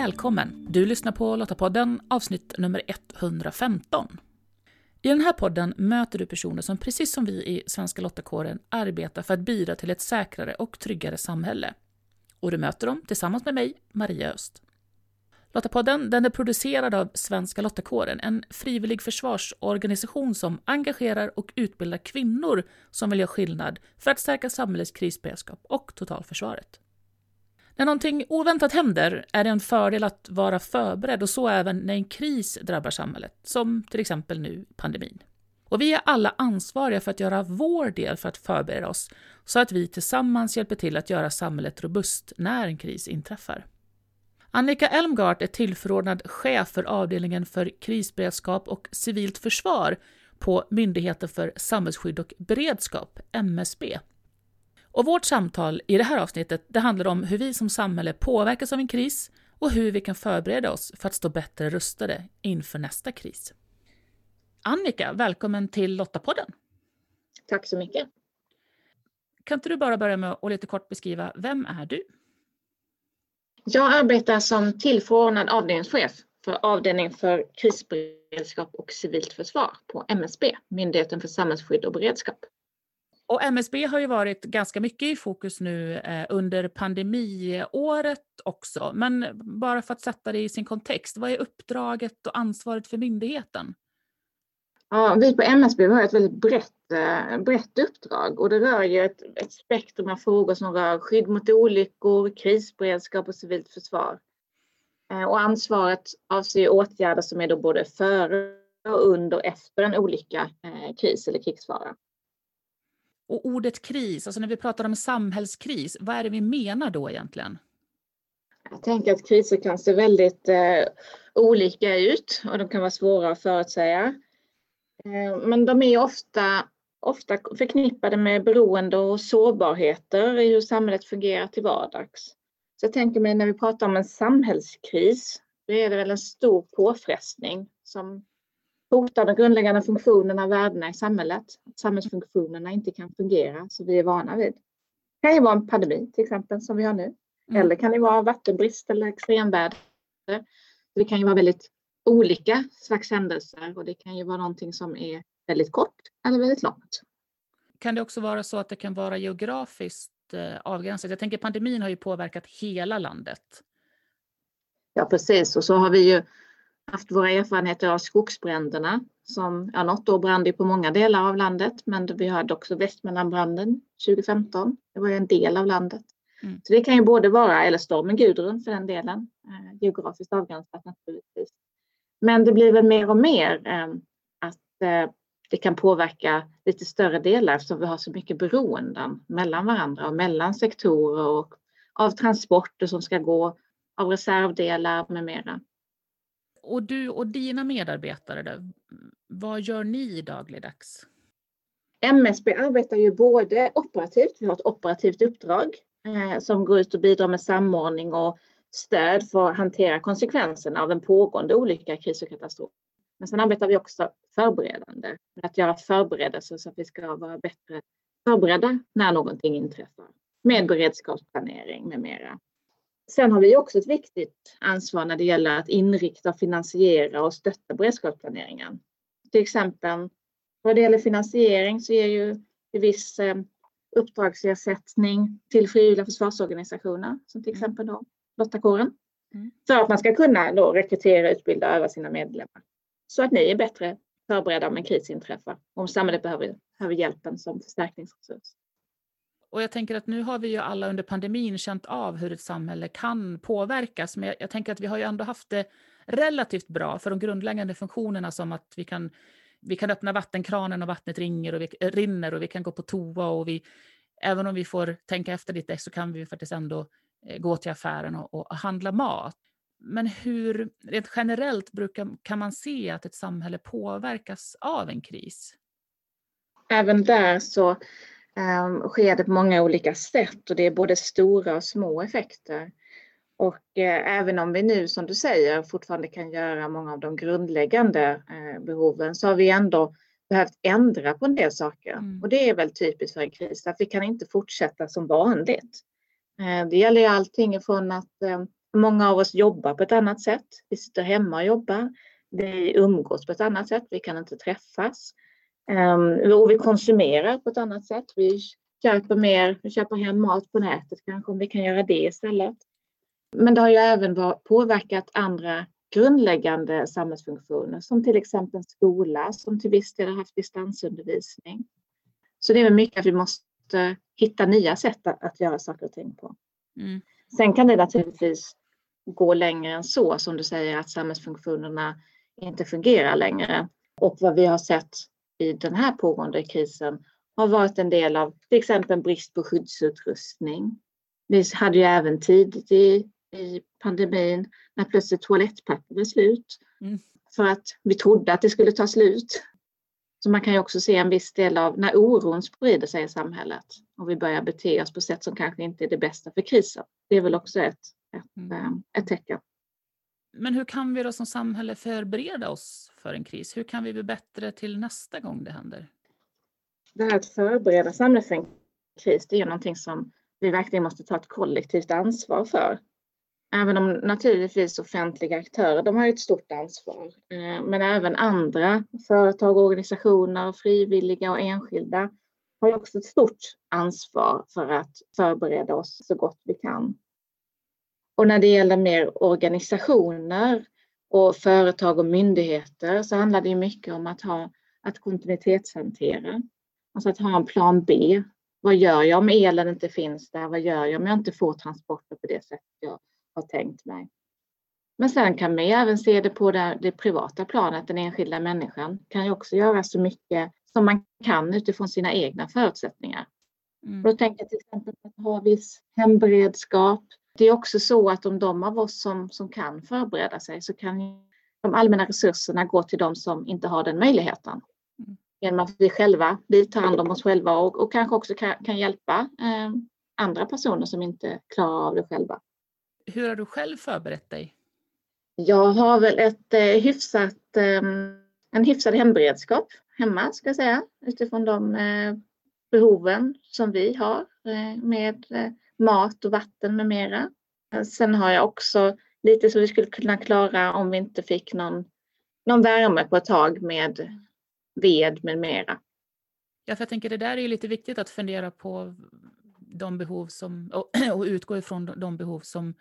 välkommen! Du lyssnar på Lottapodden avsnitt nummer 115. I den här podden möter du personer som precis som vi i Svenska Lottakåren arbetar för att bidra till ett säkrare och tryggare samhälle. Och du möter dem tillsammans med mig, Maria Öst. Lottapodden den är producerad av Svenska Lottakåren, en frivillig försvarsorganisation som engagerar och utbildar kvinnor som vill göra skillnad för att stärka samhällets krisberedskap och totalförsvaret. När någonting oväntat händer är det en fördel att vara förberedd och så även när en kris drabbar samhället, som till exempel nu pandemin. Och vi är alla ansvariga för att göra vår del för att förbereda oss så att vi tillsammans hjälper till att göra samhället robust när en kris inträffar. Annika Elmgart är tillförordnad chef för avdelningen för krisberedskap och civilt försvar på Myndigheten för samhällsskydd och beredskap, MSB. Och vårt samtal i det här avsnittet det handlar om hur vi som samhälle påverkas av en kris och hur vi kan förbereda oss för att stå bättre rustade inför nästa kris. Annika, välkommen till Lottapodden. Tack så mycket. Kan inte du bara börja med att lite kort beskriva, vem är du? Jag arbetar som tillförordnad avdelningschef för avdelning för krisberedskap och civilt försvar på MSB, Myndigheten för samhällsskydd och beredskap. Och MSB har ju varit ganska mycket i fokus nu eh, under pandemiåret också. Men bara för att sätta det i sin kontext, vad är uppdraget och ansvaret för myndigheten? Ja, vi på MSB har ett väldigt brett, eh, brett uppdrag och det rör ju ett, ett spektrum av frågor som rör skydd mot olyckor, krisberedskap och civilt försvar. Eh, och ansvaret avser åtgärder som är då både före och under och efter en olycka, eh, kris eller krigsfara. Och ordet kris, alltså när vi pratar om samhällskris, vad är det vi menar då egentligen? Jag tänker att kriser kan se väldigt eh, olika ut och de kan vara svåra att förutsäga. Eh, men de är ofta, ofta förknippade med beroende och sårbarheter i hur samhället fungerar till vardags. Så jag tänker mig när vi pratar om en samhällskris, då är det väl en stor påfrestning som hotar de grundläggande funktionerna och värdena i samhället. Att samhällsfunktionerna inte kan fungera som vi är vana vid. Det kan ju vara en pandemi till exempel som vi har nu. Mm. Eller kan det vara vattenbrist eller extremväder. Det kan ju vara väldigt olika slags händelser och det kan ju vara någonting som är väldigt kort eller väldigt långt. Kan det också vara så att det kan vara geografiskt eh, avgränsat? Jag tänker pandemin har ju påverkat hela landet. Ja precis och så har vi ju haft våra erfarenheter av skogsbränderna som, ja något år brann det på många delar av landet men vi hade också Västmanlandbranden 2015. Det var ju en del av landet. Mm. Så det kan ju både vara, eller stormen Gudrun för den delen, eh, geografiskt avgränsat naturligtvis. Men det blir väl mer och mer eh, att eh, det kan påverka lite större delar eftersom vi har så mycket beroenden mellan varandra och mellan sektorer och av transporter som ska gå, av reservdelar med mera. Och du och dina medarbetare, då, vad gör ni dagligdags? MSB arbetar ju både operativt, vi har ett operativt uppdrag eh, som går ut och bidrar med samordning och stöd för att hantera konsekvenserna av en pågående olycka, kris och katastrof. Men sen arbetar vi också förberedande med att göra förberedelser så att vi ska vara bättre förberedda när någonting inträffar med beredskapsplanering med mera. Sen har vi också ett viktigt ansvar när det gäller att inrikta, finansiera och stötta beredskapsplaneringen. Till exempel vad det gäller finansiering så ger ju viss eh, uppdragsersättning till frivilliga försvarsorganisationer som till mm. exempel då Lottakåren. Mm. För att man ska kunna då rekrytera, utbilda och öva sina medlemmar. Så att ni är bättre förberedda om en kris inträffar. Om samhället behöver, behöver hjälpen som förstärkningsresurs. Och jag tänker att nu har vi ju alla under pandemin känt av hur ett samhälle kan påverkas. Men jag, jag tänker att vi har ju ändå haft det relativt bra för de grundläggande funktionerna som att vi kan, vi kan öppna vattenkranen och vattnet ringer och vi, äh, rinner och vi kan gå på toa och vi, även om vi får tänka efter lite så kan vi faktiskt ändå eh, gå till affären och, och, handla mat. Men hur, rent generellt brukar, kan man se att ett samhälle påverkas av en kris? Även där så um, sker det på många olika sätt och det är både stora och små effekter. Och eh, även om vi nu som du säger fortfarande kan göra många av de grundläggande eh, behoven så har vi ändå behövt ändra på en del saker. Mm. Och det är väl typiskt för en kris, att vi kan inte fortsätta som vanligt. Eh, det gäller ju allting från att, eh, Många av oss jobbar på ett annat sätt. Vi sitter hemma och jobbar. Vi umgås på ett annat sätt. Vi kan inte träffas. Um, och vi konsumerar på ett annat sätt. Vi köper mer, vi köper hem mat på nätet kanske om vi kan göra det istället. Men det har ju även påverkat andra grundläggande samhällsfunktioner som till exempel skola som till viss del har haft distansundervisning. Så det är väl mycket att vi måste hitta nya sätt att, att göra saker och ting på. Mm. Sen kan det naturligtvis gå längre än så som du säger att samhällsfunktionerna inte fungerar längre. Och vad vi har sett i den här pågående krisen har varit en del av till exempel brist på skyddsutrustning. Vi hade ju även tidigt i, i pandemin när plötsligt toalettpapper är slut. Mm. För att vi trodde att det skulle ta slut. Så man kan ju också se en viss del av när oron sprider sig i samhället och vi börjar bete oss på sätt som kanske inte är det bästa för krisen. Det är väl också ett, ett, mm. Eh, ett tecken. Men hur kan vi då som samhälle förbereda oss för en kris? Hur kan vi bli bättre till nästa gång det händer? Det här att förbereda samhället för en kris, det är någonting som vi verkligen måste ta ett kollektivt ansvar för. Även om naturligtvis offentliga aktörer, de har ett stort ansvar. Eh, men även andra företag, organisationer, frivilliga och enskilda har också ett stort ansvar för att förbereda oss så gott vi kan. Och när det gäller mer organisationer och företag och myndigheter så handlar det mycket om att ha att kontinuitetshantera. Alltså att ha en plan B. Vad gör jag om elen inte finns där? Vad gör jag om jag inte får transporter på det sätt jag har tänkt mig? Men sen kan man även se det på det, det, privata planet. Den enskilda människan kan ju också göra så mycket som man kan utifrån sina egna förutsättningar. Mm. Då tänker jag till exempel på att ha viss hemberedskap, det är också så att om de av oss som, som kan förbereda sig så kan de allmänna resurserna gå till de som inte har den möjligheten. Mm. Genom att vi själva, vi tar hand om oss själva och, och kanske också kan, kan hjälpa eh, andra personer som inte klarar av det själva. Hur har du själv förberett dig? Jag har väl ett eh, hyfsat, eh, en hyfsad hemberedskap hemma ska jag säga utifrån de eh, behoven som vi har eh, med eh, mat och vatten med mera. Sen har jag också lite så vi skulle kunna klara om vi inte fick någon, någon värme på ett tag med ved med mera. Ja, för jag tänker det där är ju lite viktigt att fundera på de behov som, och, och utgå ifrån de behov som,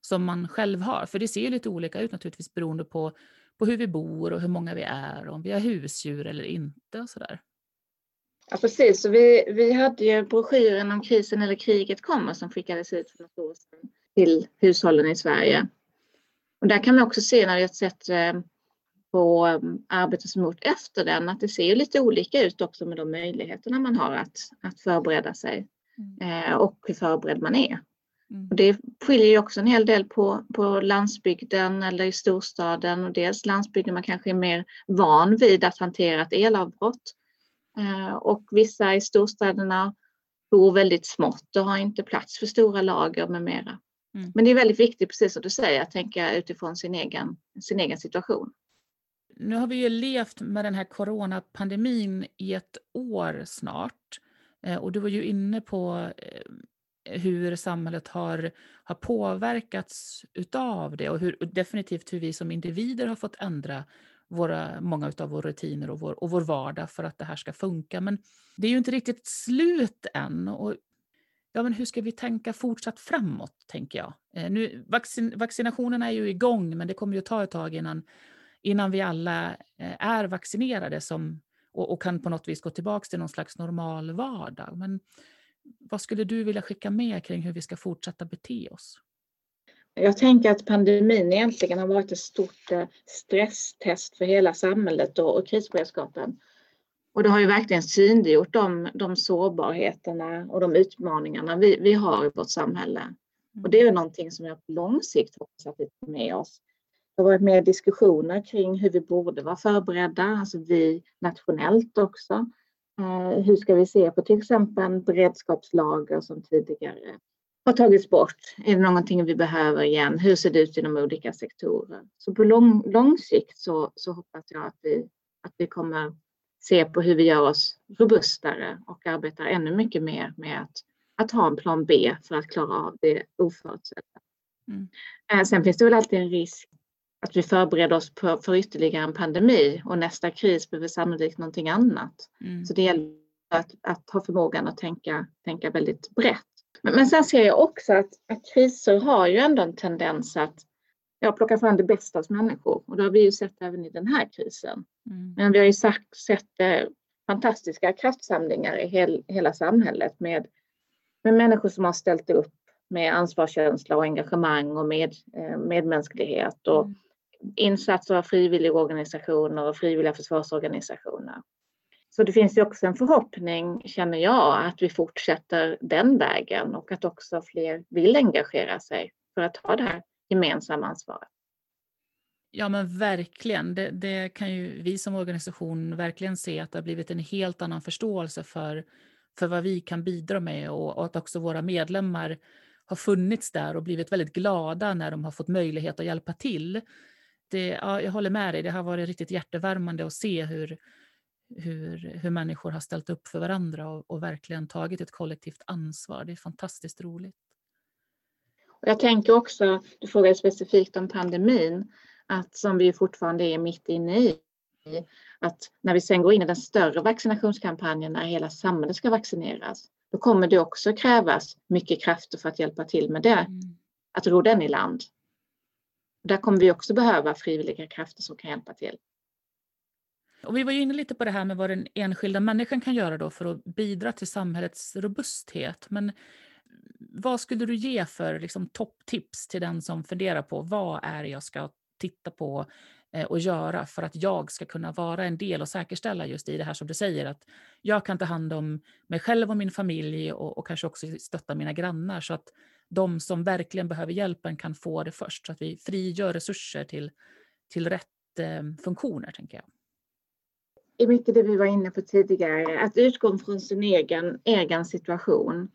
som man själv har. För det ser ju lite olika ut naturligtvis beroende på, på hur vi bor och hur många vi är, och om vi har husdjur eller inte och sådär. Ja, precis. Så vi, vi hade ju broschyren om krisen eller kriget kommer som skickades ut för något år sedan till hushållen i Sverige. Och där kan man också se när vi har sett eh, på eh, arbetet som gjort efter den att det ser lite olika ut också med de möjligheterna man har att, att förbereda sig mm. Eh, och hur förberedd man är. Mm. Och det skiljer ju också en hel del på, på landsbygden eller i storstaden och dels landsbygden man kanske är mer van vid att hantera ett elavbrott och vissa i storstäderna bor väldigt smått och har inte plats för stora lager med mera. Mm. Men det är väldigt viktigt, precis som du säger, att tänka utifrån sin egen, sin egen situation. Nu har vi ju levt med den här coronapandemin i ett år snart. Eh, och du var ju inne på eh, hur samhället har, har påverkats utav det och hur, definitivt hur vi som individer har fått ändra våra, många av våra rutiner och vår, och vår vardag för att det här ska funka. Men det är ju inte riktigt slut än. Och, ja, men hur ska vi tänka fortsatt framåt, tänker jag. Eh, nu, vaccin, vaccinationerna är ju igång, men det kommer ju ta ett tag innan, innan vi alla eh, är vaccinerade som, och, och, kan på något vis gå tillbaka till någon slags normal vardag. Men vad skulle du vilja skicka med kring hur vi ska fortsätta bete oss? Jag tänker att pandemin egentligen har varit ett stort eh, stresstest för hela samhället och, och krisberedskapen. Och det har ju verkligen synliggjort de, de sårbarheterna och de utmaningarna vi, vi har i vårt samhälle. Och det är någonting som jag på lång sikt hoppas att vi tar med oss. Det har varit mer diskussioner kring hur vi borde vara förberedda, alltså vi nationellt också. Eh, hur ska vi se på till exempel beredskapslager som tidigare har tagits bort? Är det någonting vi behöver igen? Hur ser det ut inom olika sektorer? Så på lång, lång sikt så, så hoppas jag att vi, att vi kommer se på hur vi gör oss robustare och arbetar ännu mycket mer med att, att ha en plan B för att klara av det oförutsedda. Mm. Eh, sen finns det väl alltid en risk att vi förbereder oss för, för ytterligare en pandemi och nästa kris behöver sannolikt någonting annat. Mm. Så det gäller att, att, ha förmågan att tänka, tänka väldigt brett. Men, men sen ser jag också att, att kriser har ju ändå en tendens att ja, plocka fram det bästa hos människor och det har vi ju sett även i den här krisen. Mm. Men vi har ju sagt, sett eh, fantastiska kraftsamlingar i hel, hela samhället med, med människor som har ställt upp med ansvarskänsla och engagemang och med, eh, medmänsklighet och mm. insatser av frivilligorganisationer och frivilliga försvarsorganisationer. Så det finns ju också en förhoppning, känner jag, att vi fortsätter den vägen och att också fler vill engagera sig för att ta det här gemensamma ansvaret. Ja men verkligen, det, det, kan ju vi som organisation verkligen se att det har blivit en helt annan förståelse för, för vad vi kan bidra med och, och att också våra medlemmar har funnits där och blivit väldigt glada när de har fått möjlighet att hjälpa till. Det, ja, jag håller med dig, det har varit riktigt hjärtevärmande att se hur, hur, hur människor har ställt upp för varandra och, och verkligen tagit ett kollektivt ansvar. Det är fantastiskt roligt. Jag tänker också, du frågade specifikt om pandemin, att som vi fortfarande är mitt inne i, att när vi sen går in i den större vaccinationskampanjen när hela samhället ska vaccineras, då kommer det också krävas mycket krafter för att hjälpa till med det, mm. att ro den i land. Där kommer vi också behöva frivilliga krafter som kan hjälpa till. Och vi var ju inne lite på det här med vad den enskilda människan kan göra då för att bidra till samhällets robusthet. Men vad skulle du ge för liksom, topptips till den som funderar på vad är det jag ska titta på eh, och göra för att jag ska kunna vara en del och säkerställa just i det här som du säger att jag kan ta hand om mig själv och min familj och, och kanske också stötta mina grannar så att de som verkligen behöver hjälpen kan få det först så att vi frigör resurser till, till rätt eh, funktioner tänker jag i mycket det vi var inne på tidigare, att utgå från sin egen, egen situation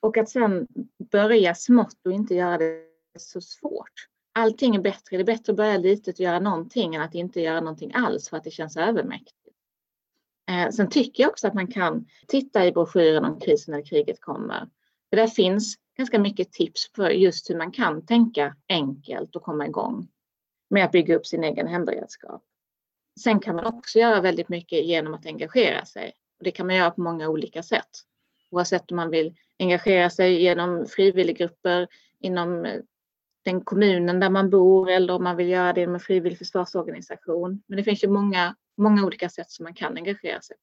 och att sen börja smått och inte göra det så svårt. Allting är bättre. Det är bättre att börja litet och göra någonting än att inte göra någonting alls för att det känns övermäktigt. Eh, sen tycker jag också att man kan titta i broschyren om krisen eller kriget kommer. För där finns ganska mycket tips för just hur man kan tänka enkelt och komma igång med att bygga upp sin egen hemberedskap. Sen kan man också göra väldigt mycket genom att engagera sig. Och det kan man göra på många olika sätt. Oavsett om man vill engagera sig genom frivilliggrupper inom eh, den kommunen där man bor eller om man vill göra det med frivillig försvarsorganisation. Men det finns ju många, många olika sätt som man kan engagera sig. på.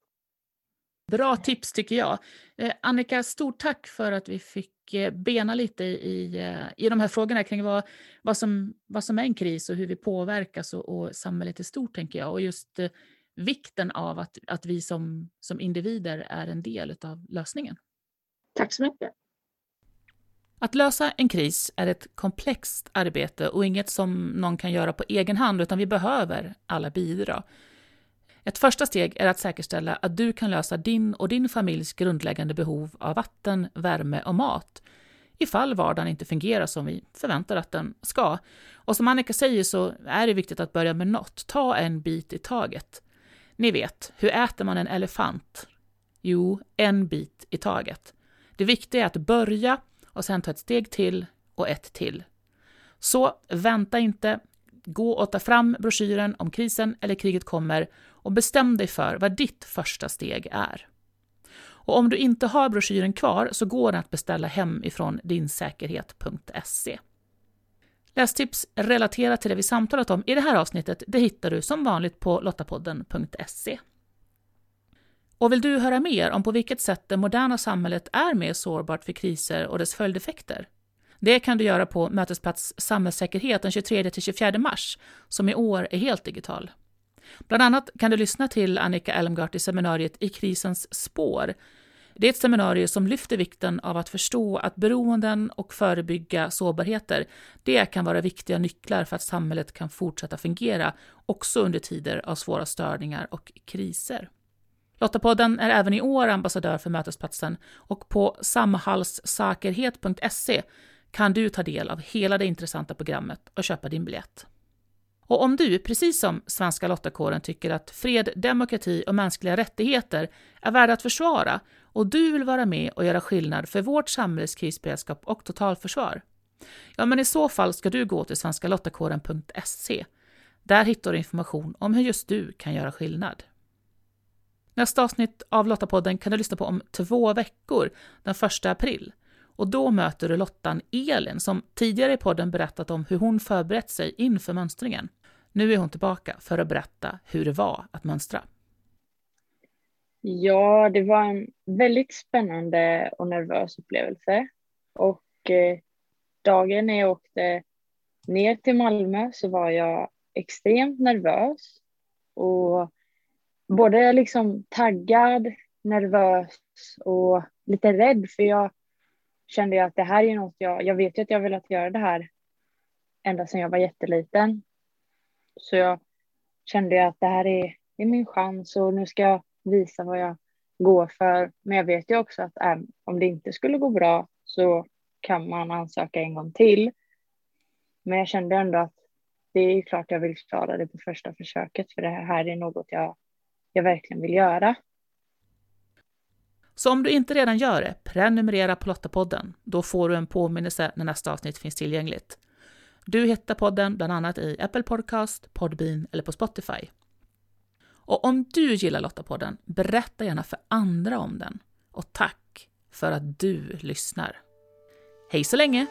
Bra tips tycker jag. Eh, Annika, stort tack för att vi fick eh, bena lite i, i de här frågorna kring vad, vad, som, vad som är en kris och hur vi påverkas och, och samhället i stort, tänker jag. Och just vikten av att, att vi som, som individer är en del av lösningen. Tack så mycket. Att lösa en kris är ett komplext arbete och inget som någon kan göra på egen hand, utan vi behöver alla bidra. Ett första steg är att säkerställa att du kan lösa din och din familjs grundläggande behov av vatten, värme och mat, ifall vardagen inte fungerar som vi förväntar att den ska. Och som Annika säger så är det viktigt att börja med något, ta en bit i taget. Ni vet, hur äter man en elefant? Jo, en bit i taget. Det viktiga är att börja och sen ta ett steg till och ett till. Så vänta inte, gå och ta fram broschyren om krisen eller kriget kommer och bestäm dig för vad ditt första steg är. Och om du inte har broschyren kvar så går den att beställa hem ifrån dinsäkerhet.se. Lästips relaterat till det vi samtalat om i det här avsnittet det hittar du som vanligt på lottapodden.se. Och vill du höra mer om på vilket sätt det moderna samhället är mer sårbart för kriser och dess följdeffekter? Det kan du göra på Mötesplats Samhällssäkerhet den 23-24 mars, som i år är helt digital. Bland annat kan du lyssna till Annika Elmgart i seminariet I krisens spår. Det är ett seminarium som lyfter vikten av att förstå att beroenden och förebygga sårbarheter, det kan vara viktiga nycklar för att samhället kan fortsätta fungera också under tider av svåra störningar och kriser. Lottapodden är även i år ambassadör för Mötesplatsen och på samhallssakerhet.se kan du ta del av hela det intressanta programmet och köpa din biljett. Och om du, precis som Svenska Lottakåren, tycker att fred, demokrati och mänskliga rättigheter är värda att försvara och du vill vara med och göra skillnad för vårt samhälles krisberedskap och totalförsvar, Ja, men i så fall ska du gå till svenskalottakåren.se. Där hittar du information om hur just du kan göra skillnad. Nästa avsnitt av Lottapodden kan du lyssna på om två veckor, den 1 april. Och då möter du Lottan Elin som tidigare i podden berättat om hur hon förberett sig inför mönstringen. Nu är hon tillbaka för att berätta hur det var att mönstra. Ja, det var en väldigt spännande och nervös upplevelse. Och eh, dagen när jag åkte ner till Malmö så var jag extremt nervös och både liksom taggad, nervös och lite rädd för jag kände att det här är något jag, jag vet ju att jag velat göra det här ända sedan jag var jätteliten. Så jag kände att det här är, är min chans och nu ska jag visa vad jag går för. Men jag vet ju också att äm, om det inte skulle gå bra så kan man ansöka en gång till. Men jag kände ändå att det är klart jag vill klara det på första försöket för det här är något jag, jag verkligen vill göra. Så om du inte redan gör det, prenumerera på Lottapodden. Då får du en påminnelse när nästa avsnitt finns tillgängligt. Du hittar podden bland annat i Apple Podcast, Podbean eller på Spotify. Och om du gillar Lottapodden, berätta gärna för andra om den. Och tack för att du lyssnar. Hej så länge!